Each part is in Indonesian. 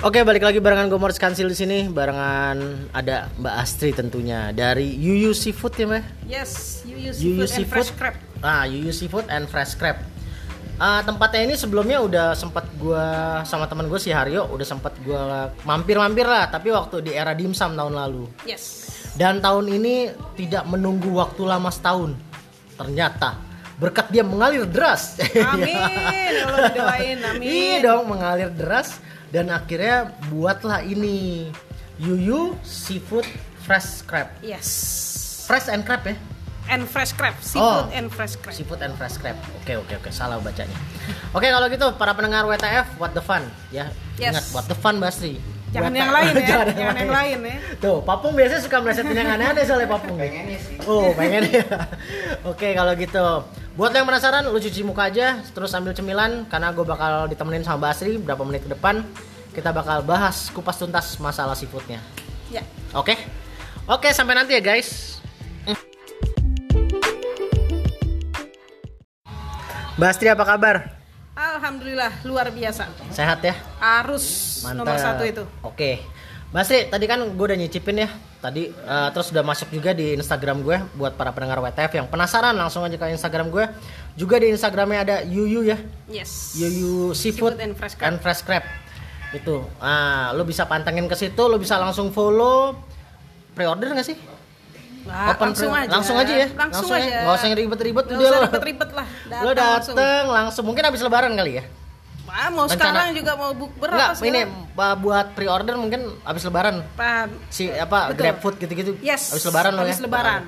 Oke, balik lagi barengan gue Morris Kansil di sini, barengan ada Mbak Astri tentunya dari Yuyu Seafood ya, Mbak? Yes, Yuyu seafood, and fresh crab. Ah, Yuyu Seafood and Fresh Crab. Ah, tempatnya ini sebelumnya udah sempat gue sama teman gue si Haryo udah sempat gue mampir-mampir lah, tapi waktu di era dimsum tahun lalu. Yes. Dan tahun ini tidak menunggu waktu lama setahun. Ternyata berkat dia mengalir deras. Amin. Allah doain, amin. Iya dong mengalir deras dan akhirnya buatlah ini Yuyu Seafood Fresh Crab. Yes. Fresh and crab ya? And fresh crab, seafood Oh. and fresh crab. Seafood and Fresh Crab. Oke oke oke salah bacanya. Oke kalau gitu para pendengar WTF what the fun ya. Yes. Ingat what the fun Basri. Jangan yang lain ya, Jangan jangan yang lain ya. Tuh, Papung biasanya suka melesetin yang aneh-aneh soalnya Papung. Pengennya sih. Oh, pengen ya. Oke, kalau gitu. Buat yang penasaran, lu cuci muka aja, terus ambil cemilan karena gue bakal ditemenin sama Basri berapa menit ke depan. Kita bakal bahas kupas tuntas masalah seafoodnya. Ya. Oke? Oke, sampai nanti ya guys. Basri apa kabar? Alhamdulillah luar biasa. Sehat ya? Harus nomor satu itu. Oke. Basri, tadi kan gue udah nyicipin ya. Tadi eh, terus udah masuk juga di Instagram gue buat para pendengar WTF yang penasaran langsung aja ke Instagram gue. Juga di Instagramnya ada Yuyu ya. Yes. Yuyu Seafood, Seafood and Fresh Crab. and Fresh Crab. Itu. Ah, lo bisa pantengin ke situ, lo bisa langsung follow. Pre-order gak sih? Wah, Open langsung aja. langsung aja ya. Langsung, ya. aja. Nggak usah ribet-ribet udah usah lo. ribet-ribet lah. Lo langsung. dateng langsung. Mungkin habis lebaran kali ya? Wah, mau Rencana. sekarang juga mau buk berapa Enggak, sih? ini buat pre-order mungkin habis lebaran. Pak, Si apa Betul. GrabFood gitu-gitu. Yes, Habis lebaran lo ya. habis lebaran.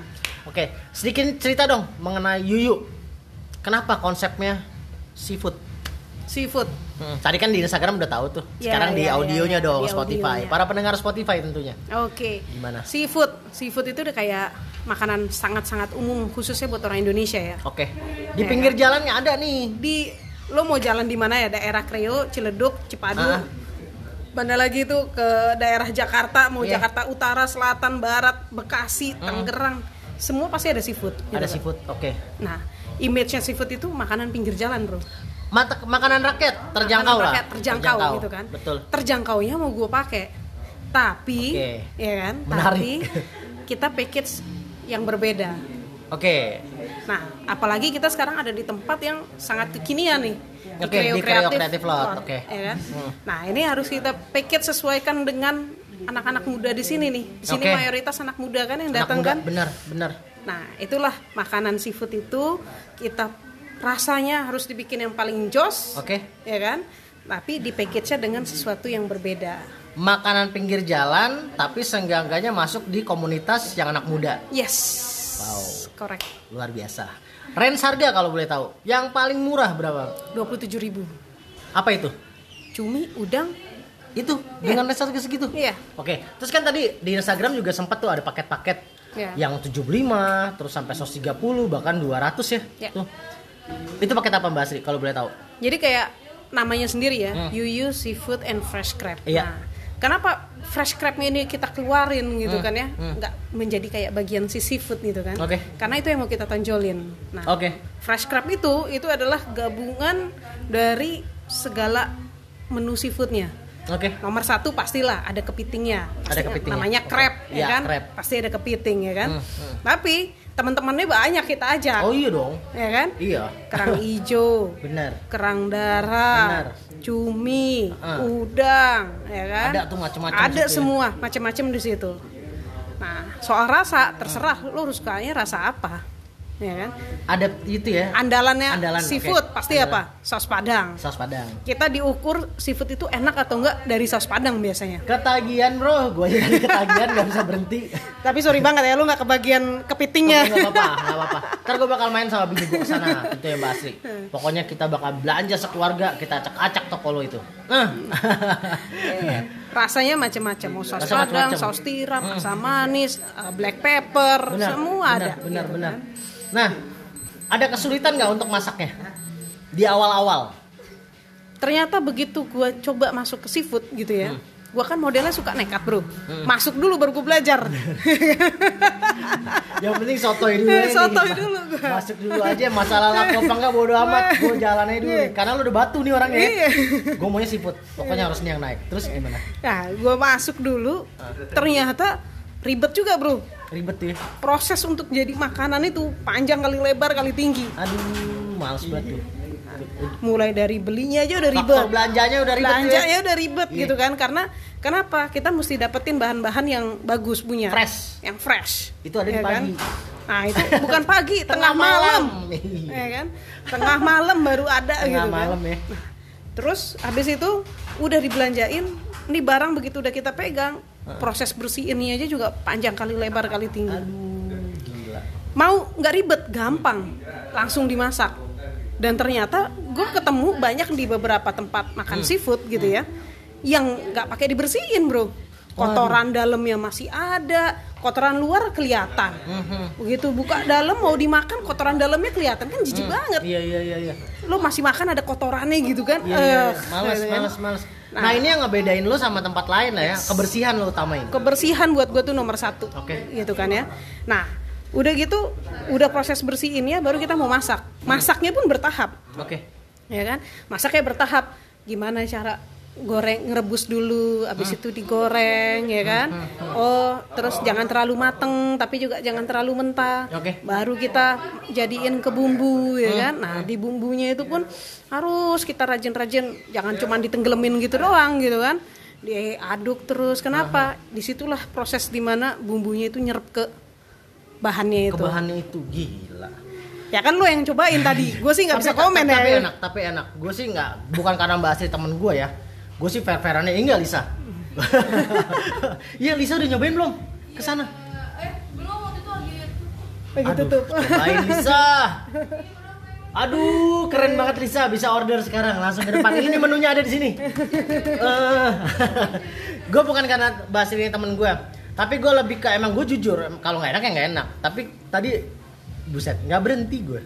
Oke, sedikit cerita dong mengenai Yuyu. Kenapa konsepnya seafood? seafood. Hmm, tadi kan di Instagram udah tahu tuh. Ya, Sekarang di ya, ya, audionya ya, dong di Spotify. audionya. Para pendengar Spotify tentunya. Oke. Gimana? Seafood. Seafood itu udah kayak makanan sangat-sangat umum khususnya buat orang Indonesia ya. Oke. Di Ya, pinggir jalannya ada nih. di lo mau jalan di mana ya daerah Kreo, Ciledug, Cipadu, Ah. mana lagi itu ke daerah Jakarta, mau Iya. Jakarta Utara, Selatan, Barat, Bekasi, Tangerang, semua pasti ada seafood. gitu Ada kan. seafood. Oke. Nah, image-nya seafood itu makanan pinggir jalan bro. Mata makanan rakyat terjangkau Makanan lah. rakyat, terjangkau, gitu kan. Betul. Terjangkaunya mau gue pakai, tapi Oke. ya kan, Menarik. tapi kita package yang berbeda. Oke. Nah, apalagi kita sekarang ada di tempat yang sangat kekinian nih. Oke, di Kreo Creative Lot, oke. Ya kan? Hmm. Nah, ini harus kita package sesuaikan dengan anak-anak muda di sini nih. Di sini Oke. mayoritas anak muda kan yang datang kan. bener, bener. Nah, itulah makanan seafood itu kita rasanya harus dibikin yang paling jos, Oke. ya kan? Tapi di package-nya dengan sesuatu yang berbeda. Makanan pinggir jalan tapi seenggak-enggaknya masuk di komunitas yang anak muda. Yes. Wow. Correct. Luar biasa. Range harga kalau boleh tahu. Yang paling murah berapa? 27.000. Apa itu? Cumi, udang, Itu dengan range harga segitu. Iya. Oke, terus kan tadi di Instagram juga sempat tuh ada paket-paket Iya. yang 75, terus sampai 130 bahkan 200 ya. Iya. Tuh. Itu paket apa Mbak Asri kalau boleh tahu? Jadi kayak namanya sendiri ya, Hmm. Yuyu Seafood and Fresh Crab. Iya. Nah, kenapa fresh crabnya ini kita keluarin gitu Hmm, kan ya, hmm. nggak menjadi kayak bagian si seafood gitu kan? Oke. Karena itu yang mau kita tonjolin. Nah, Oke. fresh crab itu itu adalah gabungan dari segala menu seafoodnya. Oke. Nomor satu pastilah ada kepitingnya. Ada Pasti kepitingnya. Namanya crab, Iya, ya kan? crab. Pasti ada kepiting ya kan. Hmm, hmm. Tapi teman-temannya banyak kita ajak, Oh iya dong. ya kan? Iya. Kerang hijau, Bener. kerang darah, Benar. cumi, Ah. udang, ya kan? Ada tuh macam-macam Ada situ ya. semua, macam-macam di situ. Nah, soal rasa terserah lu harus sukanya rasa apa. Ya kan? Ada itu ya. Andalannya Andalan, seafood oke. pasti Andalan. apa? Saus padang. Saus padang. Kita diukur seafood itu enak atau enggak dari saus padang biasanya. Ketagihan bro, gue jadi ketagihan nggak bisa berhenti. Tapi sorry banget ya, lu nggak kebagian kepitingnya. Nggak apa-apa, nggak apa-apa. Ntar gue bakal main sama bini gue ke sana, itu yang Mbak Asri. Pokoknya kita bakal belanja sekeluarga, kita acak-acak toko lo itu. Eh. Rasanya macam-macam, mau saus padang, saus tiram, asam manis, uh, black pepper, benar, semua benar, ada. Benar, gitu benar. kan. Nah, ada kesulitan nggak untuk masaknya di awal-awal? Ternyata begitu gua coba masuk ke seafood gitu ya. Hmm. Gua kan modelnya suka nekat, Bro. Masuk dulu baru gua belajar. Yang penting sotoy dulu ya. nih. Sotoy dulu gua. Masuk dulu aja masalah laku apa enggak bodo amat. Gue jalannya dulu nih. Karena lu udah batu nih orangnya. Iya. Gue maunya seafood. Pokoknya harus nih yang naik. Terus gimana? Nah, gua masuk dulu. Ternyata ribet juga, Bro. Ribet ya. Proses untuk jadi makanan itu panjang kali lebar kali tinggi. Aduh, males banget tuh. Mulai dari belinya aja udah ribet. Faktor belanjanya udah ribet tuh ya. udah ribet Iya. gitu kan karena kenapa kita mesti dapetin bahan-bahan yang bagus punya Fresh. yang fresh Itu ada di ya kan? pagi. nah itu bukan pagi tengah Tengah malam malam. Ya kan tengah malam baru ada Tengah gitu malam kan ya. terus habis itu udah dibelanjain ini barang begitu udah kita pegang proses bersihinnya aja juga panjang kali lebar kali tinggi. Aduh, gila. mau nggak ribet? Gampang. Langsung dimasak. Dan ternyata gue ketemu banyak di beberapa tempat makan seafood gitu ya yang nggak pakai dibersihin bro. Kotoran dalamnya masih ada kotoran luar kelihatan. Begitu buka dalam mau dimakan kotoran dalamnya kelihatan. Kan jijik banget. Iya, iya, iya, iya. lo masih makan ada kotorannya gitu kan? Iya, iya, iya. Males, males, males. Nah, ini yang ngebedain lu sama tempat lain lah ya. Kebersihan lu utamain. kebersihan buat gue tuh nomor satu Oke. gitu kan ya nah udah gitu udah proses bersihinnya baru kita mau masak masaknya pun bertahap Oke. ya kan masaknya bertahap gimana cara goreng ngerebus dulu habis itu digoreng ya kan? Oh terus jangan terlalu mateng tapi juga jangan terlalu mentah. Oke. baru kita jadiin ke bumbu ya kan? Nah di bumbunya itu pun harus kita rajin-rajin jangan cuma ditenggelamin gitu doang gitu kan? Diaduk terus kenapa? Di situlah proses di mana bumbunya itu nyerap ke bahannya itu. Kebahannya itu gila. ya kan lo yang cobain tadi. Gue sih nggak bisa Tapi- komen tapi ya. enak, tapi enak. Gue sih nggak, bukan karena Mbak Asri temen gue ya. Gue sih fair-fairannya enggak Lisa. Iya Lisa udah nyobain belum? Ke sana. begitu Aduh, tuh Cobain Lisa. Aduh, keren banget Lisa bisa order sekarang langsung ke depan. Ini menunya ada di sini. gue bukan karena bahas ini temen gue, tapi gue lebih ke emang gue jujur. Kalau nggak enak ya nggak enak. Tapi tadi buset nggak berhenti gue.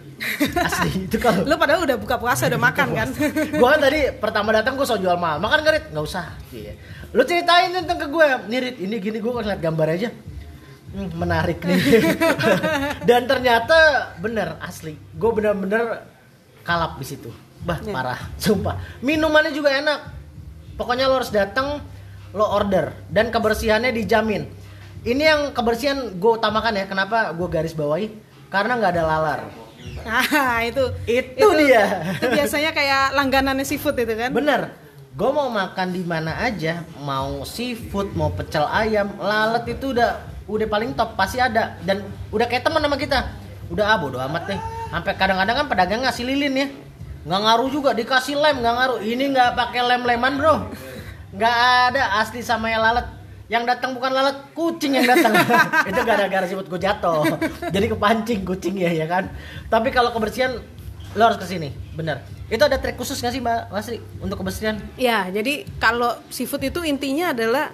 Asli itu kalau. Lo padahal udah buka puasa udah makan kan? gue kan tadi pertama datang gue so jual mahal. Makan nggak Rit? Nggak usah. Iya. Lu ceritain tentang ke gue. Nih Rit, ini gini gue ngeliat gambar aja. Hmm, menarik nih. Dan ternyata bener asli. Gue bener-bener kalap di situ. Bah Ya. parah, sumpah. Minumannya juga enak. Pokoknya lo harus datang, lo order dan kebersihannya dijamin. Ini yang kebersihan gue utamakan ya. Kenapa gue garis bawahi? Karena nggak ada lalar. Nah itu Itu dia. Itu biasanya kayak langganannya seafood itu kan? Bener. Gue mau makan di mana aja, mau seafood, mau pecel ayam, lalat itu udah udah paling top pasti ada dan udah kayak teman sama kita. Udah ah bodo amat deh. Sampai kadang-kadang kan pedagang ngasih lilin ya. Nggak ngaruh juga dikasih lem nggak ngaruh. Ini nggak pakai lem-leman bro. Nggak ada asli sama yang lalat. Yang datang bukan lalat, kucing yang datang. itu gara-gara siput gue jatuh. Jadi kepancing kucing ya ya kan. Tapi kalau kebersihan lo harus ke sini, bener. Itu ada trik khusus nggak sih Mbak Wasri untuk kebersihan? Ya, jadi kalau seafood itu intinya adalah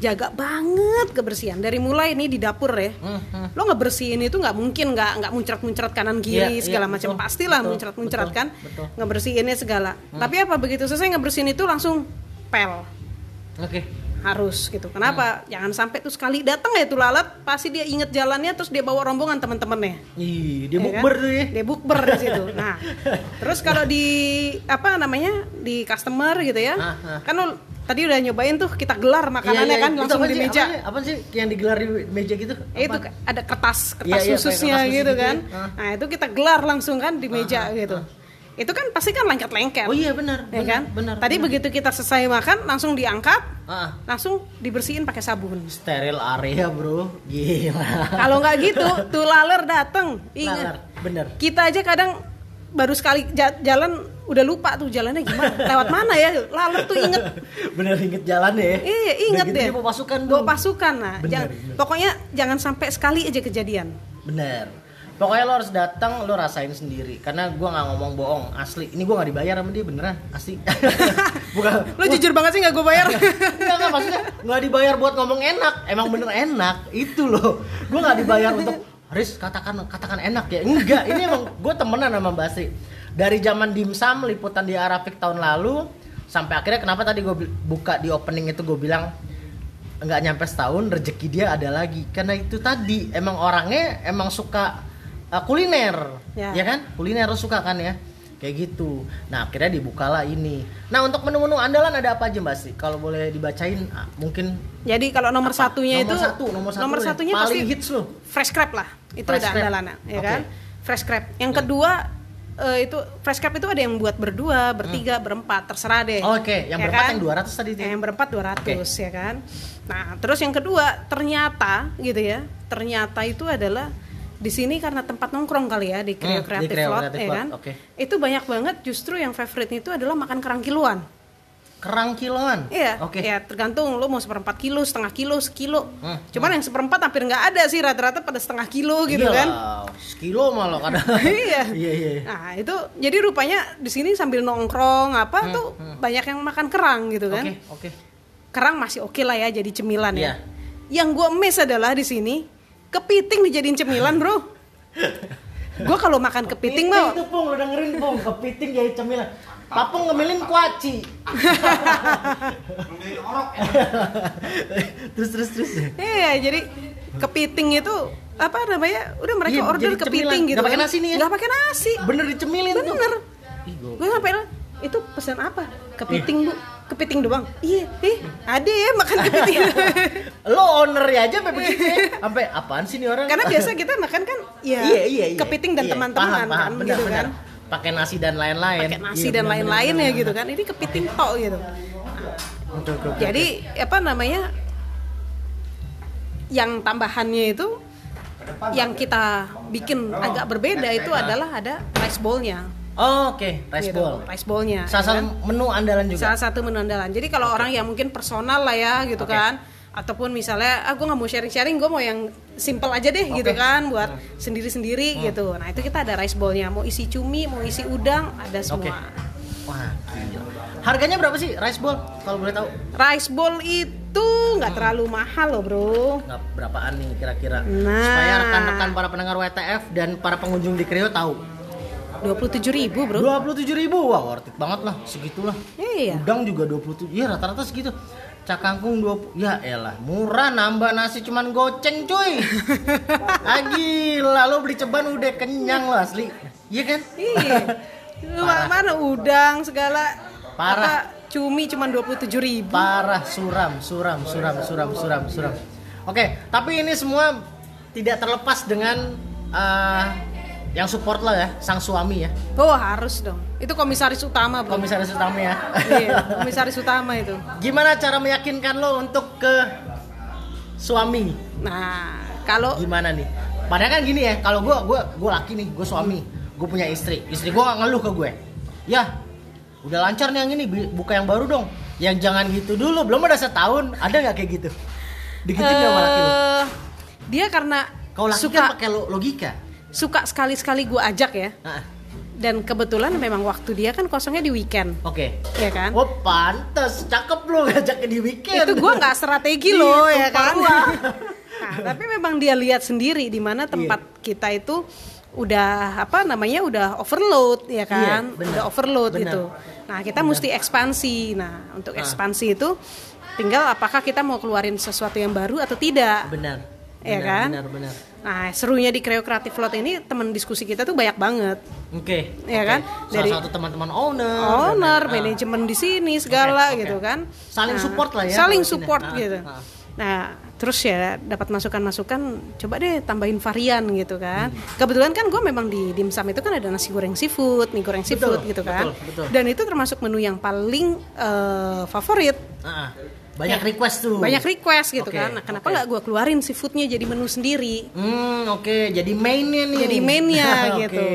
jaga banget kebersihan dari mulai ini di dapur ya. Hmm, hmm. Lo ngebersihin itu nggak mungkin nggak nggak muncrat-muncrat kanan kiri Iya, segala macam betul, pastilah betul, muncrat-muncrat betul, kan. betul. Hmm. Ngebersihinnya segala. Tapi apa begitu selesai ngebersihin itu langsung pel Oke. Harus gitu. Kenapa? Jangan sampai tuh sekali datang ya tuh lalat, pasti dia inget jalannya terus dia bawa rombongan teman-temannya. Ih, dia Ya bukber kan? tuh ya. Dia bukber di situ. Nah, terus kalau di apa namanya di customer gitu ya, Ah, ah. kan lo tadi udah nyobain tuh kita gelar makanannya kan Itu langsung apaan di sih? meja. Apaan, apaan sih yang digelar di meja gitu? Eh, itu Apaan? ada kertas kertas Iya, iya, khususnya kertas gitu gitu kan. ya. Ah. Nah itu kita gelar langsung kan di meja gitu. Itu kan pasti kan lengket-lengket. Oh iya benar. ya benar, kan? Benar. Tadi benar. begitu kita selesai makan langsung diangkat, Ah, langsung dibersihin pakai sabun. steril area, Bro. Gila. Kalau nggak gitu, tuh laler dateng. Laler. Ingat, bener Kita aja kadang baru sekali ja- jalan udah lupa tuh jalannya gimana, lewat mana ya, lalu tuh inget bener inget jalannya ya Iya, inget gitu deh. bawa pasukan Bawa pasukan nah. Bener, Jangan- bener. pokoknya jangan sampai sekali aja kejadian. bener pokoknya lo harus datang lo rasain sendiri. Karena gua nggak ngomong bohong. Asli. Ini gua nggak dibayar sama dia beneran. Asli. Bukan. Lo jujur banget sih nggak gue bayar. Enggak, enggak maksudnya nggak dibayar buat ngomong enak. Emang bener enak. Itu loh. Gue nggak dibayar untuk Riz katakan katakan enak ya. Enggak. Ini emang gue temenan sama Mbak Sri dari zaman dimsum liputan di Arafik tahun lalu sampai akhirnya kenapa tadi gue buka di opening itu gue bilang nggak nyampe setahun rezeki dia ada lagi. Karena itu tadi emang orangnya emang suka uh, kuliner Ya. ya kan kuliner lo suka kan ya kayak gitu nah akhirnya dibukalah ini nah untuk menu-menu andalan ada apa aja mbak Sri kalau boleh dibacain ah, mungkin Jadi kalau nomor Apa? satunya Nomor itu satu, nomor satu deh. satunya Paling pasti hits lo. fresh crab lah. Itu Fresh ada crab. andalannya, ya Oke. kan? Fresh crab. Yang kedua eh, itu fresh crab itu ada yang buat berdua, bertiga, berempat, terserah deh. Hmm. Oke, yang Ya berempat kan? yang 200 tadi tuh. Yang berempat 200 ya kan. Nah, terus yang kedua ternyata gitu ya. Ternyata itu adalah di sini karena tempat nongkrong kali ya di Creo Hmm, Lot ya kan. oke. Itu banyak banget justru yang favoritnya itu adalah makan kerang kiloan. kerang kiloan Iya, oke ya tergantung lo mau seperempat kilo, setengah kilo, sekilo. Hmm, Cuman yang seperempat hampir nggak ada sih rata-rata pada setengah kilo gitu Iyalah, kan. sekilo malah kadang iya. iya iya Nah itu jadi rupanya di sini sambil nongkrong apa tuh banyak yang makan kerang gitu kan. Hmm, oke oke Kerang masih oke lah ya jadi cemilan Iya. ya. Yang gue miss adalah di sini kepiting dijadiin cemilan bro. gue kalau makan kepiting mau itu pung lu dengerin pung kepiting jadi cemilan Papung ngemilin kuaci. terus terus terus. Iya, jadi kepiting itu apa namanya? Udah mereka Iya, order kepiting cemilan. gitu. Nggak pakai kan. nasi nih ya? Nggak pakai nasi. Bener dicemilin tuh. Bener. Ih, gua- Gue sampai itu pesan apa? Kepiting bu, kepiting doang. Iya, eh ada ya makan kepiting. Lo owner ya aja sampai begitu ya. Sampai apaan sih nih orang? Karena biasa kita makan kan, ya iya iya iya. kepiting dan Iya, teman-teman paham, paham. kan, bener, gitu bener. kan. Pakai nasi dan lain-lain. Pakai nasi Iya, dan lain-lain ya gitu kan. Ini kepiting tok gitu. Jadi apa namanya? Yang tambahannya itu yang kita bikin agak berbeda itu adalah ada rice bowl-nya. Oh, oke, rice gitu. bowl. Rice bowl-nya. Salah ya satu kan? menu andalan juga. Salah satu menu andalan. Jadi kalau orang yang mungkin personal lah ya gitu Oke. kan, ataupun misalnya ah gue nggak mau sharing-sharing, gue mau yang simple aja deh gitu Oke. Hmm. kan, buat sendiri-sendiri gitu. Nah itu kita ada rice bowl-nya, mau isi cumi, mau isi udang, ada semua. Wah, gila. Harganya berapa sih rice bowl kalau boleh tahu? Rice bowl itu nggak terlalu mahal loh bro. Nggak berapaan nih kira-kira? Nah. Supaya rekan-rekan para pendengar WTF dan para pengunjung di Kreo tahu. 27.000 ribu bro. 27 ribu, wah worth it banget lah, segitulah. Iya. Udang juga 27, iya rata-rata segitu. Cakangkung 20, ya elah murah nambah nasi cuman goceng cuy. ah gila, lo beli ceban udah kenyang lo asli. Iya kan? Iya. Mana udang segala Parah. apa, cumi cuma 27.000 ribu. Parah, suram, suram, suram, suram, suram, suram. Oke, tapi ini semua tidak terlepas dengan eh, yang support lah ya, sang suami ya, Oh harus dong. Itu komisaris utama bro. komisaris utama ya. iya, komisaris utama itu. Gimana cara meyakinkan lo untuk ke suami? Nah, kalau Gimana nih? Padahal kan gini ya, kalau gua gua gua laki nih, gua suami, gua punya istri, istri nggak ngeluh ke gue. Ya, udah lancar nih yang ini, buka yang baru dong. Yang jangan gitu dulu, belum ada setahun, ada nggak kayak gitu? Digituin nggak sama laki lo? eh, dia karena Kalau laki suka kan pakai lo- logika. Suka sekali-sekali gue ajak ya. Nah, Dan kebetulan memang waktu dia kan kosongnya di weekend, Oke. ya kan? Oh pantes, cakep lo ngajaknya di weekend. Itu gue nggak strategi Iya, loh ya tumpah kan. nah, tapi memang dia lihat sendiri di mana tempat Iya. kita itu udah apa namanya udah overload ya kan, Iya, benar. udah overload Benar. gitu. Nah kita mesti ekspansi. Nah untuk ekspansi itu tinggal apakah kita mau keluarin sesuatu yang baru atau tidak. Benar. Iya benar, kan? Benar, benar. Nah serunya di Creo Creative Lot ini teman diskusi kita tuh banyak banget. Oke. Iya oke. kan? Salah Dari satu teman-teman owner. owner, dan ah. manajemen di sini segala oke. gitu kan. Saling support lah ya Saling support Ah, gitu. ah. Nah, terus ya dapat masukan-masukan, coba deh tambahin varian gitu kan. Hmm. Kebetulan kan gue memang di dimsum itu kan ada nasi goreng seafood, mie goreng seafood gitu kan. betul, betul. Dan itu termasuk menu yang paling eh, favorit. Ah, ah. Banyak request tuh. banyak request gitu Oke, kan nah, kenapa nggak gue keluarin seafoodnya jadi menu sendiri Hmm, oke. Jadi mainnya nih. jadi mainnya gitu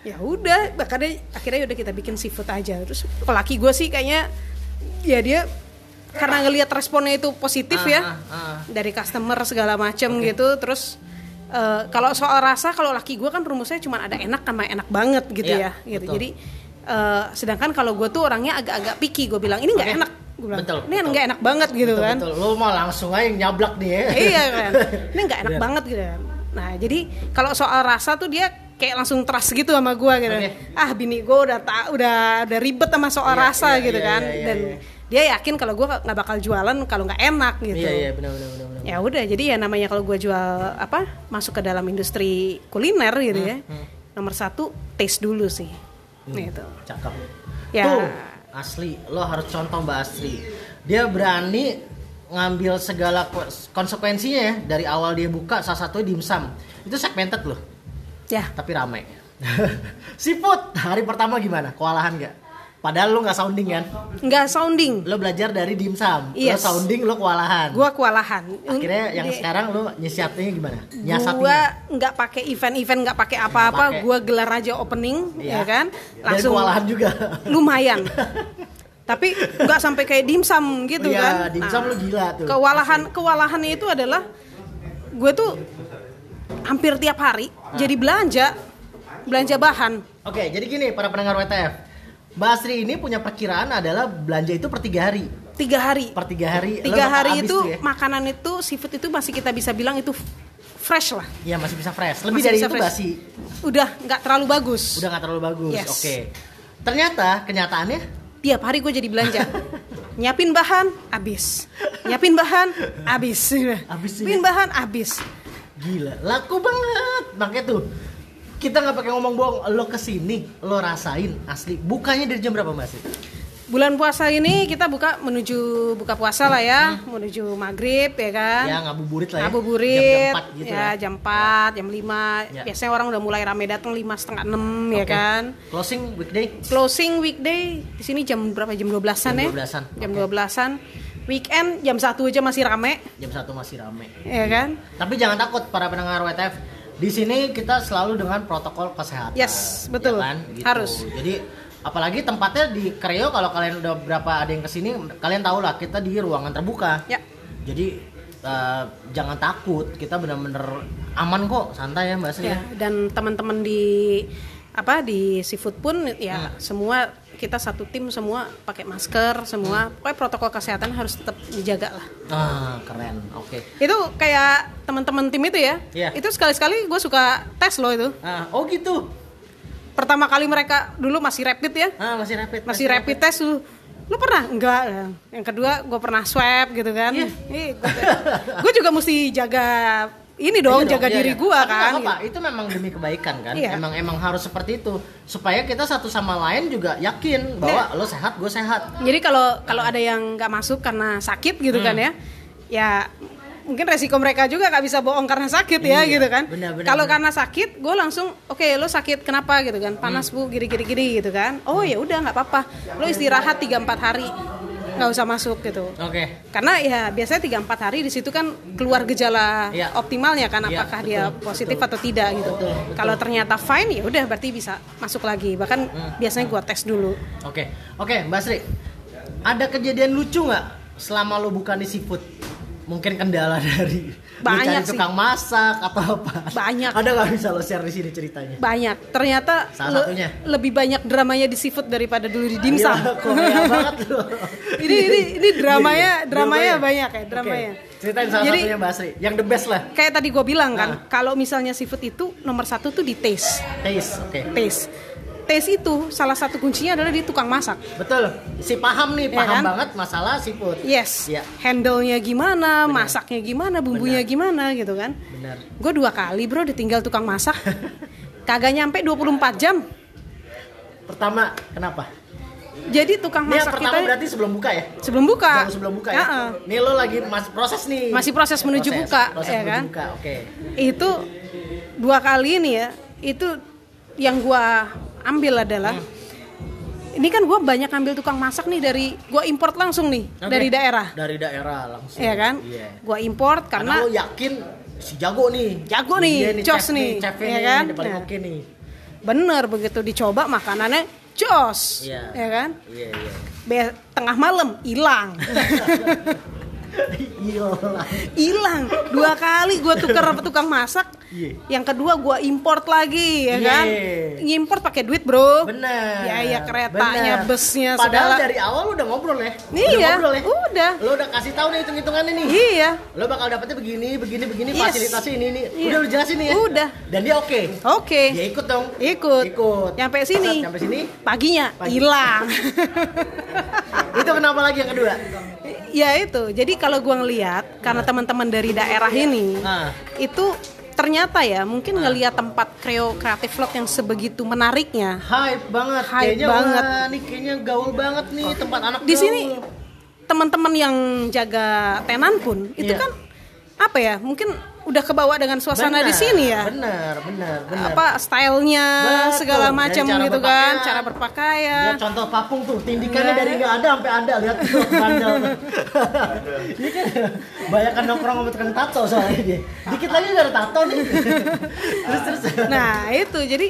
ya udah makanya akhirnya udah kita bikin seafood aja terus pelaki gue sih kayaknya ya dia karena ngelihat responnya itu positif Ah, ya ah, ah. dari customer segala macem gitu terus eh, kalau soal rasa kalau laki gue kan rumusnya cuma ada enak sama enak banget gitu Iya, ya gitu betul. jadi eh, sedangkan kalau gue tuh orangnya agak-agak picky gue bilang ini nggak Oke. enak gue bilang Betul, ini betul. nggak enak banget gitu betul, kan Betul. Lu mau langsung aja nyablak nih ya. iya kan ini nggak enak Bener. banget gitu kan nah jadi kalau soal rasa tuh dia kayak langsung trust gitu sama gue gitu Oke. ah bini gue udah tak udah udah ribet sama soal Iya, rasa iya, gitu iya, kan iya, iya, dan iya. dia yakin kalau gue nggak bakal jualan kalau nggak enak gitu Iya, iya, benar benar benar benar. ya udah jadi ya namanya kalau gue jual apa masuk ke dalam industri kuliner gitu ya Hmm, nomor satu taste dulu sih gitu Cakep. Ya. Tuh, asli lo harus contoh Mbak Astri. Dia berani ngambil segala ko- konsekuensinya ya dari awal dia buka salah satu dimsum. Itu segmented loh, ya tapi ramai. Seafood hari pertama gimana? Kewalahan nggak? Padahal lo nggak sounding kan? nggak sounding Lo belajar dari dimsum. Lo Yes. sounding lo kewalahan. gue kewalahan Akhirnya yang sekarang lo nyiapinnya gimana? Nyiasatinya. gua nggak pakai event-event nggak pakai apa-apa gua gelar aja opening Iya. ya kan Dan langsung kewalahan juga. lumayan tapi nggak sampai kayak dimsum gitu Iya, kan dimsum lu gila tuh. kewalahan kewalahannya itu adalah gue tuh hampir tiap hari jadi belanja belanja bahan Oke, jadi gini para pendengar WTF. Mbak Asri ini punya perkiraan adalah belanja itu per tiga hari. tiga hari Per tiga hari. tiga hari itu ya. makanan itu seafood itu masih kita bisa bilang itu fresh lah Iya masih bisa fresh. Lebih Masih dari itu fresh. basi. udah nggak terlalu bagus Udah nggak terlalu bagus. Yes. Oke. Ternyata kenyataannya tiap hari gue jadi belanja nyiapin bahan habis nyiapin bahan habis Habis sih. nyiapin bahan habis gila, laku banget. Makanya tuh kita nggak pakai ngomong bohong. Lo ke sini, lo rasain asli. Bukanya dari jam berapa Asri? bulan puasa ini kita buka menuju buka puasa lah ya menuju maghrib ya kan Ya ngabuburit lah ya. ngabuburit Jam, jam 4 gitu ya, ya. jam 4, jam 5 Ya. biasanya orang udah mulai rame datang lima setengah enam ya Oke. kan Closing weekday. closing weekday di sini jam berapa jam 12-an Jam ya 12-an, jam oke. 12-an weekend jam 1 aja masih rame Jam satu masih rame. ya kan Tapi jangan takut para pendengar WTF. Di sini kita selalu dengan protokol kesehatan. Yes, betul. Ya kan? Gitu. Harus. Jadi apalagi tempatnya di Kreo kalau kalian udah berapa ada yang ke sini, kalian tahu lah kita di ruangan terbuka. Ya. Jadi eh, jangan takut, kita benar-benar aman kok, santai ya Mbak Sri. ya ya. dan teman-teman di apa di seafood pun ya Hmm. semua kita satu tim semua pakai masker semua pokoknya protokol kesehatan harus tetap dijaga lah Ah, keren. Oke. itu kayak teman-teman tim itu ya Iya. itu sekali-sekali gue suka tes loh itu Ah, oh gitu. pertama kali mereka dulu masih rapid ya Ah, masih rapid. masih rapid test lu lu pernah enggak yang kedua gue pernah swab gitu kan Iya. gue juga mesti jaga ini dong Iya jaga iya, diri iya. Tapi nggak kan apa-apa, itu memang demi kebaikan kan. Iya. Emang emang harus seperti itu supaya kita satu sama lain juga yakin bahwa Iya. lo sehat, gue sehat. Jadi kalau kalau ada yang nggak masuk karena sakit gitu kan Hmm. ya, ya mungkin resiko mereka juga nggak bisa bohong karena sakit ya Iya, gitu kan. Kalau karena sakit, gue langsung oke lo sakit kenapa gitu kan, panas Hmm. bu gini gini gini gitu kan. Oh ya udah nggak apa-apa, lo istirahat 3-4 hari nggak usah masuk gitu. Oke. Karena ya biasanya 3-4 hari di situ kan keluar gejala Iya. optimalnya kan Iya, apakah betul, dia positif betul. atau tidak gitu. Betul, betul. Kalau ternyata fine ya udah berarti bisa masuk lagi. Bahkan Hmm. biasanya gua tes dulu. Oke. Oke, Mbak Sri. Ada kejadian lucu nggak selama lo bukan di seafood? Mungkin kendala dari Banyak cari sih. tukang masak atau apa? Banyak. Ada nggak bisa lo share di sini ceritanya? banyak ternyata Salah le- satunya. lebih banyak dramanya di seafood daripada dulu di dimsum Iya, banget lo. ini ini ini dramanya Iya, iya. dramanya banyak ya dramanya Ceritain salah Jadi- satunya Mbak Sri. Yang the best lah. kayak tadi gue bilang kan Nah. kalau misalnya seafood itu nomor satu tuh di taste Taste. Oke. taste taste itu salah satu kuncinya adalah di tukang masak Betul. Si paham nih, Iya paham kan? banget masalah seafood. yes Iya. handle-nya gimana masaknya gimana bumbunya gimana gitu kan Benar. gue dua kali bro ditinggal tukang masak kagak nyampe 24 jam Pertama, kenapa? jadi tukang Ini masak pertama kita berarti sebelum buka ya? sebelum buka Jauh sebelum buka ya? Ya-uh. Nih lo lagi masih proses nih. Masih proses menuju buka, Proses ya menuju kan? buka, oke. itu dua kali ini ya itu yang gua ambil adalah Hmm. ini kan gue banyak ambil tukang masak nih dari gue import langsung nih Oke. dari daerah Dari daerah langsung. ya kan Iya. gue import Karena, karena lo yakin si jago nih. Jago nih, Dia cos chef nih, chefnya ya nih, kan? paling Nah. oke nih. bener begitu dicoba makanannya jos Iya. ya kan Iya, iya. Be- tengah malam hilang. hilang dua kali gue tuker sama tukang masak Iya. yang kedua gue import lagi ya Iya. kan import pakai duit bro Bener. Biaya keretanya, bener. busnya, Padahal segala. dari awal lu udah ngobrol ya. Iya, Udah ngobrol ya. udah. Lu udah kasih tahu nih hitung-hitungannya nih. iya Lo bakal dapetnya begini, begini, begini, Yes. fasilitasnya ini, ini. Iya. Udah lu jelasin nih ya. Udah. Dan dia oke. oke Dia ikut dong. ikut Ikut. nyampe sini Sampai sini. paginya Pagi. hilang Itu kenapa lagi yang kedua? ya itu jadi kalau gua ngeliat karena teman-teman dari daerah ini Nah. itu ternyata ya mungkin ngeliat tempat kreo kreatif vlog yang sebegitu menariknya Hype banget. Hype kayaknya banget. wah, nih kayaknya gaul banget nih tempat anak di gaul. sini teman-teman yang jaga tenan pun itu Iya. kan apa ya mungkin udah kebawa dengan suasana di Bener, sini ya Bener, bener, bener. apa stylenya Betul, segala macam gitu kan berpakaian. cara berpakaian Dia contoh papung tuh, tindikannya Iya. dari nggak ada sampai ada, lihat tuh bandel. Ini kan banyak nongkrong sama tukang tato soalnya dia. Dikit lagi udah ada tato nih. terus terus. nah itu jadi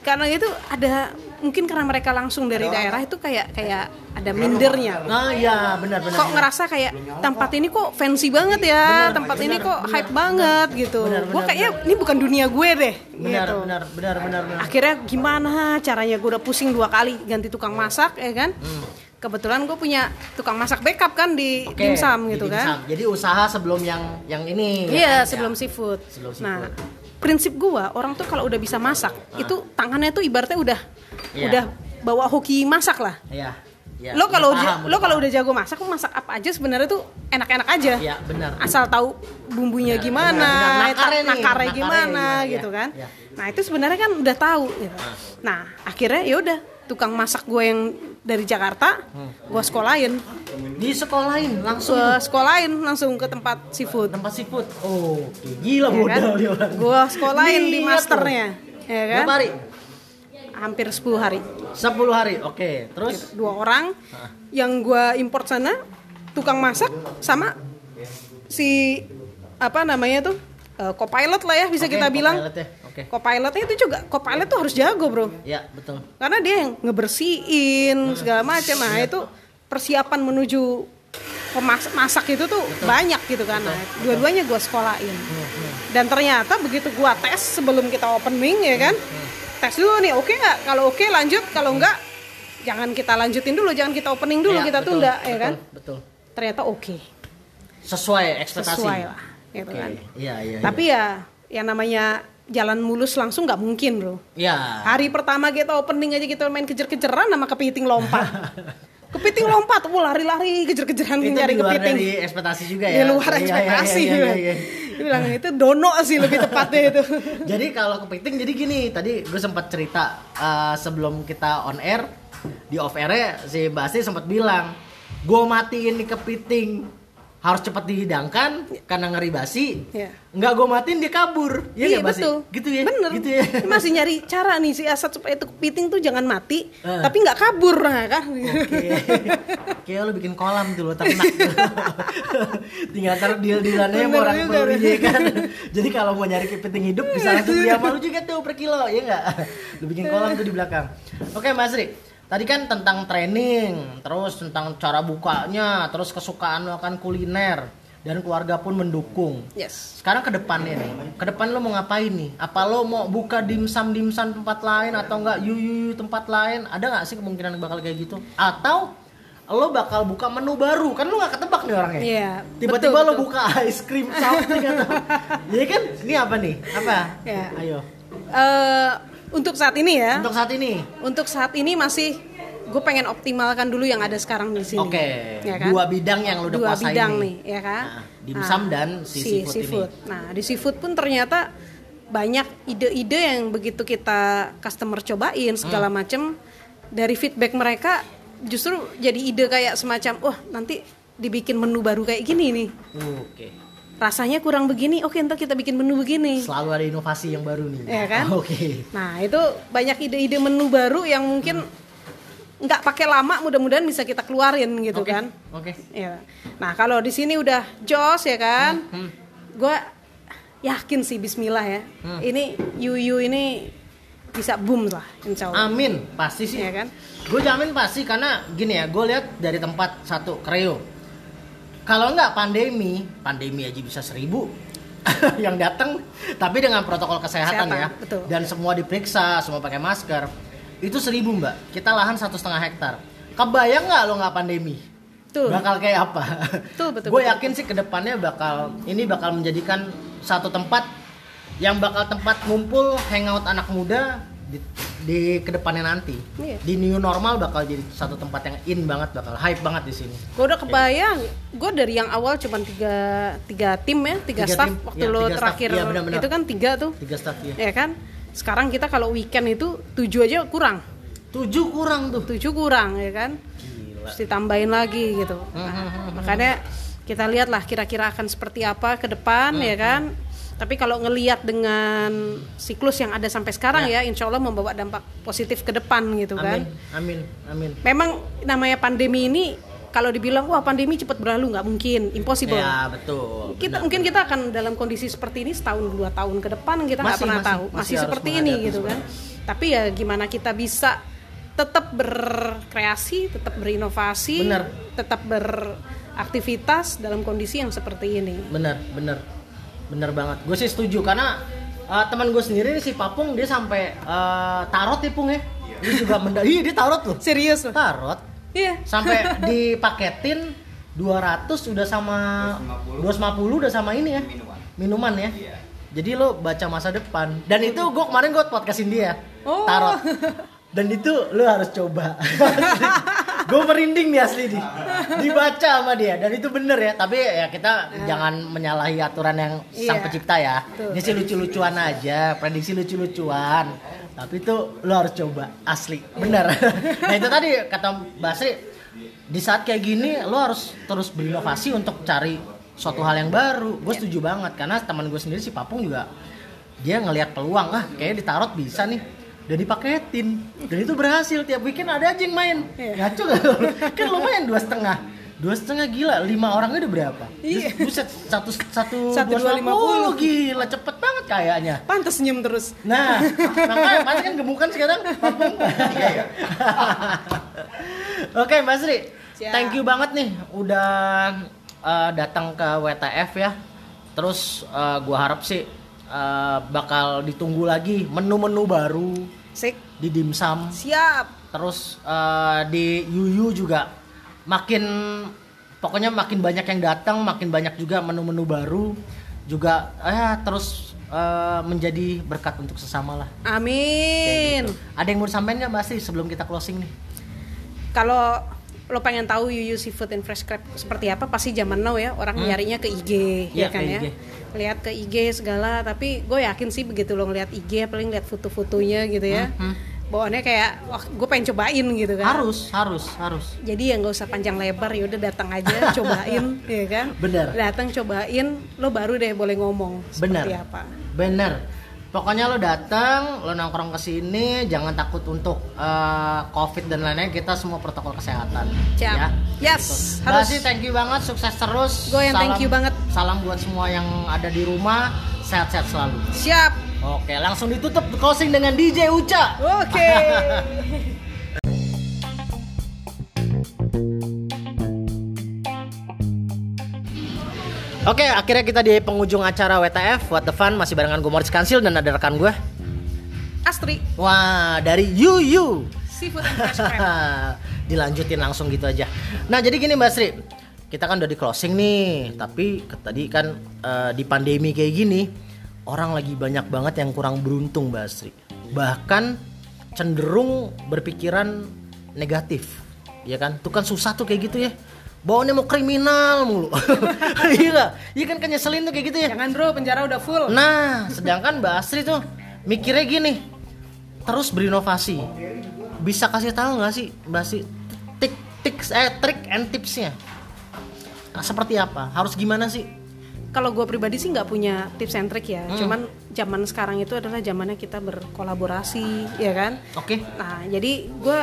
karena itu ada mungkin karena mereka langsung dari daerah itu kayak kayak ada mindernya Nah iya benar benar. kok ngerasa kayak tempat ini kok fancy banget ya tempat ini kok hype banget gitu Benar, gue benar, kayaknya ini bukan dunia gue deh benar, gitu benar benar benar benar. akhirnya gimana caranya gue udah pusing dua kali ganti tukang masak ya kan Hmm. kebetulan gue punya tukang masak backup kan di Oke, dimsum di gitu dimsum. kan Jadi usaha sebelum yang yang ini. iya ya. sebelum seafood. Sebelum nah seafood. prinsip gue orang tuh kalau udah bisa masak itu tangannya tuh ibaratnya udah Iya. udah bawa hoki masak lah Iya. Iya, lo kalau udah paham, lo kalau udah jago masak lo masak apa aja sebenarnya tuh enak-enak aja Iya, benar. asal tahu bumbunya Benar, gimana benar, Nakarnya nih, nakarnya gimana gimana, gitu iya, kan iya. nah itu sebenarnya kan udah tahu gitu. nah akhirnya ya udah tukang masak gue yang dari Jakarta Hmm. gue sekolahin di sekolahin langsung gue sekolahin langsung ke tempat seafood tempat seafood. Oh, gila ya kan? modal dia orang. gue sekolahin di masternya tuh. ya kan? Hampir 10 hari. 10 hari. Oke, terus? Dua orang yang gua import sana tukang masak sama si apa namanya tuh eh, copilot lah ya bisa Oke, kita bilang. copilot ya, Oke. copilotnya itu juga copilot tuh harus jago bro. Ya, betul. karena dia yang ngebersihin segala macam. Nah Iya. itu persiapan menuju pemasak masak itu tuh banyak gitu kan. Nah dua-duanya gua sekolahin. Hmm, dan ternyata begitu gua tes sebelum kita opening ya kan Hmm, tes dulu nih oke nggak kalau oke lanjut kalau enggak jangan kita lanjutin dulu jangan kita opening dulu Ya, kita betul, tunda ya betul, kan Betul. ternyata oke Sesuai ekspektasi. sesuai lah gitu Oke. kan Iya, iya. tapi ya yang namanya jalan mulus langsung nggak mungkin bro ya. hari pertama kita opening aja kita main kejar-kejaran sama kepiting lompat kepiting lompat wah lari-lari kejar-kejaran itu nyari di luar kepiting dari ekspektasi juga di ya. luar Iya, iya, ekspektasi iya, iya, iya. Bilang itu dono sih lebih tepatnya itu. Jadi kalau kepiting jadi gini tadi gue sempat cerita eh, sebelum kita on air di off air si Basti sempat bilang gue matiin nih kepiting harus cepat dihidangkan karena ngeri basi Iya. nggak gue matiin dia kabur ya iya nggak, Basti? betul gitu ya bener gitu ya masih nyari cara nih si Asad supaya itu kepiting tuh jangan mati Eh. tapi nggak kabur nah kan Oke, kayak lo bikin kolam tuh lo ternak. Tinggal taruh deal dealannya sama Bener orang peluri ya kan. Jadi kalau mau nyari kepiting hidup bisa langsung dia malu juga tuh per kilo, ya enggak? Lo bikin kolam tuh di belakang. Oke Mas Ri, tadi kan tentang training, terus tentang cara bukanya, terus kesukaan lo akan kuliner dan keluarga pun mendukung. yes Sekarang ke depannya nih, ke depan lo mau ngapain nih? Apa lo mau buka dimsum dimsum tempat lain atau enggak yu yu yu tempat lain? Ada nggak sih kemungkinan bakal kayak gitu? Atau lo bakal buka menu baru? Kan lo nggak ketebak nih orangnya. Iya, Tiba-tiba betul, lo betul. buka ice cream something atau? Iya kan? Ini apa nih? Apa? Iya. Ayo. Eh, untuk saat ini ya Untuk saat ini. untuk saat ini masih gue pengen optimalkan dulu yang ada sekarang di sini Oke. Ya kan? Dua bidang yang lo udah dua kuasain bidang nih. nih ya kan Nah, dimsum dan si seafood ini. nah di seafood pun ternyata banyak ide-ide yang begitu kita customer cobain segala Hmm. macem dari feedback mereka justru jadi ide kayak semacam wah nanti dibikin menu baru kayak gini nih Oke. Rasanya kurang begini oke ntar kita bikin menu begini Selalu ada inovasi yang baru nih. Iya kan? Oke. Nah itu banyak ide-ide menu baru yang mungkin nggak pakai lama mudah-mudahan bisa kita keluarin gitu Oke, kan Oke. ya nah kalau di sini udah jos ya kan Hmm, gue yakin sih Bismillah ya Hmm. ini Yuyu ini bisa boom lah Insya Allah Amin, pasti sih. ya kan Gue jamin pasti karena gini ya, gue lihat dari tempat satu Kreo. Kalau nggak pandemi, pandemi aja bisa seribu yang datang, tapi dengan protokol kesehatan Kesehatan, ya, betul. dan semua diperiksa, semua pakai masker, itu seribu mbak. Kita lahan satu setengah hektar. Kebayang nggak lo nggak pandemi? Betul. Bakal kayak apa? Betul, betul, Gue yakin sih ke depannya bakal ini bakal menjadikan satu tempat yang bakal tempat ngumpul hangout anak muda di, di ke depannya nanti. Iya. Di new normal bakal jadi satu tempat yang in banget, bakal hype banget di sini. gue udah kebayang gue dari yang awal cuma tiga tiga tim ya tiga, Tiga staff tim, waktu ya, lo tiga staff. terakhir Iya, benar-benar. itu kan tiga tuh Tiga staff ya. ya kan sekarang kita kalau weekend itu tujuh aja kurang Tujuh kurang tuh. tujuh kurang ya kan Gila. terus ditambahin lagi gitu Nah, makanya kita lihatlah kira-kira akan seperti apa ke depan Hmm, ya kan tapi kalau ngelihat dengan siklus yang ada sampai sekarang ya, insya Allah membawa dampak positif ke depan gitu kan. Amin, amin, amin. memang namanya pandemi ini kalau dibilang wah pandemi cepat berlalu nggak mungkin impossible. Ya betul. kita mungkin kita akan dalam kondisi seperti ini setahun dua tahun ke depan kita nggak pernah masih, tahu masih masih, seperti ini gitu kan. Tapi ya gimana kita bisa tetap berkreasi tetap berinovasi Benar. tetap beraktivitas dalam kondisi yang seperti ini. Bener, bener, bener banget. Gue sih setuju karena uh, teman gue sendiri si Papung dia sampai uh, tarot ya Pung ya. Dia juga menda, iya dia tarot loh. serius loh Tarot iya sampai dipaketin 200 udah sama 250 udah sama ini ya. Minuman ya. Jadi lo baca masa depan dan itu gue kemarin gue podcastin dia Oh. tarot dan itu lo harus coba gue merinding nih asli nih. Dibaca sama dia dan itu bener ya. Tapi ya kita jangan menyalahi aturan yang sang Iya. pencipta ya. Betul. ini sih lucu-lucuan aja prediksi lucu-lucuan. Tapi itu lo harus coba asli. Bener. Nah itu tadi kata Basri di saat kayak gini lo harus terus berinovasi untuk cari suatu hal yang baru. Gue setuju banget karena teman gue sendiri si Papung juga dia ngelihat peluang ah kayaknya ditarot bisa nih dan dipaketin dan itu berhasil tiap weekend ada aja yang main Iya. ngaco gak lo? kan lumayan dua setengah dua setengah gila lima orangnya udah berapa Iya. buset satu satu, Satu dua lima puluh. gila cepet banget kayaknya pantas senyum terus Nah, makanya pasti kan gemukan sekarang Papung. Oke, Mbak Sri. Siap. Thank you banget nih udah uh, datang ke WTF ya. Terus uh, gua harap sih uh, bakal ditunggu lagi menu-menu baru sik di dimsum. siap Terus uh, di Yuyu juga makin pokoknya makin banyak yang datang, makin banyak juga menu-menu baru juga eh terus uh, menjadi berkat untuk sesama lah. amin Ada yang mau disampaikan nggak Mbak Sri sebelum kita closing nih? kalau lo pengen tahu Yuyu Seafood and Fresh Crab seperti apa pasti zaman now ya orang nyarinya ke IG Iya, ya kan ya IG. lihat ke IG segala tapi gue yakin sih begitu lo ngeliat IG paling lihat foto-fotonya gitu ya bawaannya kayak wah gue pengen cobain gitu kan Harus, harus, harus. jadi ya nggak usah panjang lebar ya udah datang aja cobain ya kan Bener. datang cobain lo baru deh boleh ngomong Bener. seperti apa Bener. Pokoknya lo datang, lo nongkrong ke sini, jangan takut untuk eh, COVID dan lainnya. Kita semua protokol kesehatan. Siap. Ya. Yes, Gitu. harus. Thank you banget, sukses terus. Gue yang thank Salam- you banget. Salam buat semua yang ada di rumah, sehat-sehat selalu. siap Oke, langsung ditutup closing dengan DJ Uca. oke Oke, akhirnya kita di penghujung acara WTF What the Fun masih barengan gue Moritz Kansil dan ada rekan gue. Astri Wah, dari Yuyu. Seafood and Fresh Dilanjutin langsung gitu aja. Nah, jadi gini Mbak Sri, kita kan udah di closing nih, tapi tadi kan eh, di pandemi kayak gini, orang lagi banyak banget yang kurang beruntung Mbak Sri. Bahkan cenderung berpikiran negatif, ya kan? Tuh kan susah tuh kayak gitu ya. Bawaannya mau kriminal mulu. Iya nggak? Iya kan kan nyeselin tuh kayak gitu ya. jangan bro penjara udah full Nah, sedangkan Mbak Astri tuh mikirnya gini, terus berinovasi. Bisa kasih tahu nggak sih Mbak Astri tik tips eh trik and tipsnya? Nah, seperti apa? Harus gimana sih? kalau gue pribadi sih nggak punya tips and trick Hmm. ya cuman zaman sekarang itu adalah zamannya kita berkolaborasi ya kan Oke. nah jadi gue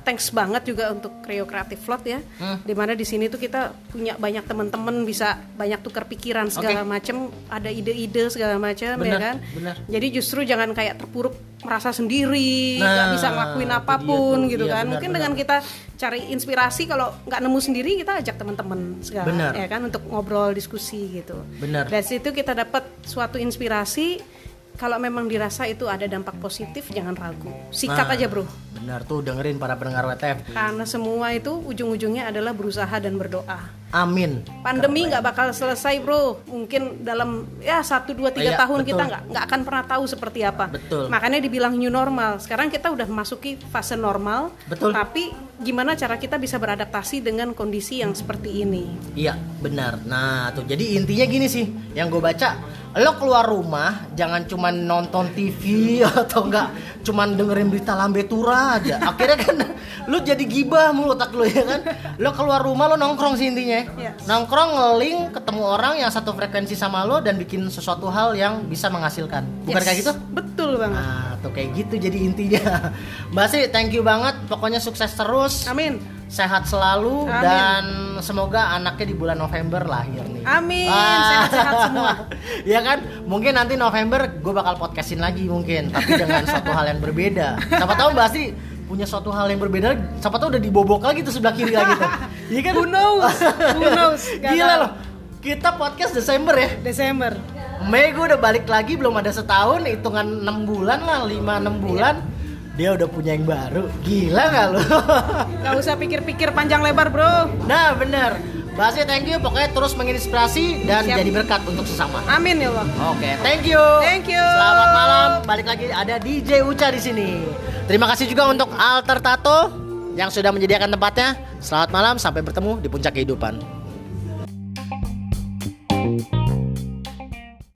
thanks banget juga untuk Creo Creative Float ya. Hmm. Di mana di sini tuh kita punya banyak teman-teman bisa banyak tukar pikiran segala macem, ada ide-ide segala macam ya kan. benar. Jadi justru jangan kayak terpuruk merasa sendiri, Nah, nggak bisa ngelakuin apa pun tuh. gitu Iya, kan. benar, Mungkin benar. dengan kita cari inspirasi kalau nggak nemu sendiri kita ajak teman-teman segala Benar. ya kan untuk ngobrol diskusi gitu. Benar. Dari situ kita dapat suatu inspirasi. Kalau memang dirasa itu ada dampak positif, jangan ragu. Sikat Nah, aja bro. Benar tuh dengerin para pendengar WTF. Karena semua itu ujung-ujungnya adalah berusaha dan berdoa. Amin. Pandemi nggak bakal selesai bro. Mungkin dalam ya satu dua tiga Iya, tahun betul. kita nggak nggak akan pernah tahu seperti apa. Betul. Makanya dibilang new normal. Sekarang kita udah memasuki fase normal. Betul. Tapi gimana cara kita bisa beradaptasi dengan kondisi yang seperti ini? Iya, benar. Nah, tuh jadi intinya gini sih, yang gue baca, lo keluar rumah jangan cuman nonton TV atau enggak cuman dengerin berita lambe tura aja. Akhirnya kan lu jadi gibah mulu otak lu ya kan. Lo keluar rumah lo nongkrong sih intinya. Yes. Nongkrong ngeling ketemu orang yang satu frekuensi sama lo dan bikin sesuatu hal yang bisa menghasilkan. Bukan Yes. kayak gitu? Betul banget. Nah, tuh kayak gitu jadi intinya. Mbak Sri, thank you banget. Pokoknya sukses terus. Amin. Sehat selalu Amin. dan semoga anaknya di bulan November lahir nih. Amin. Ah. Sehat-sehat semua. ya kan? Mungkin nanti November gue bakal podcastin lagi mungkin, tapi dengan suatu hal yang berbeda. Siapa tahu Mbak Sri punya suatu hal yang berbeda, siapa tahu udah dibobok lagi tuh sebelah kiri lagi tuh. Iya kan? Who knows? Who knows? Gak Gila tahu. loh. Kita podcast Desember ya. Desember. Mei gue udah balik lagi belum ada setahun hitungan 6 bulan lah 5-6 bulan dia udah punya yang baru gila gak lu Gak usah pikir-pikir panjang lebar bro. nah bener Basya thank you. Pokoknya terus menginspirasi dan Siap. jadi berkat untuk sesama. Amin ya Allah. oke thank you. Thank you. selamat malam. Balik lagi ada DJ Uca di sini. Terima kasih juga untuk Alter Tato yang sudah menyediakan tempatnya. Selamat malam sampai bertemu di puncak kehidupan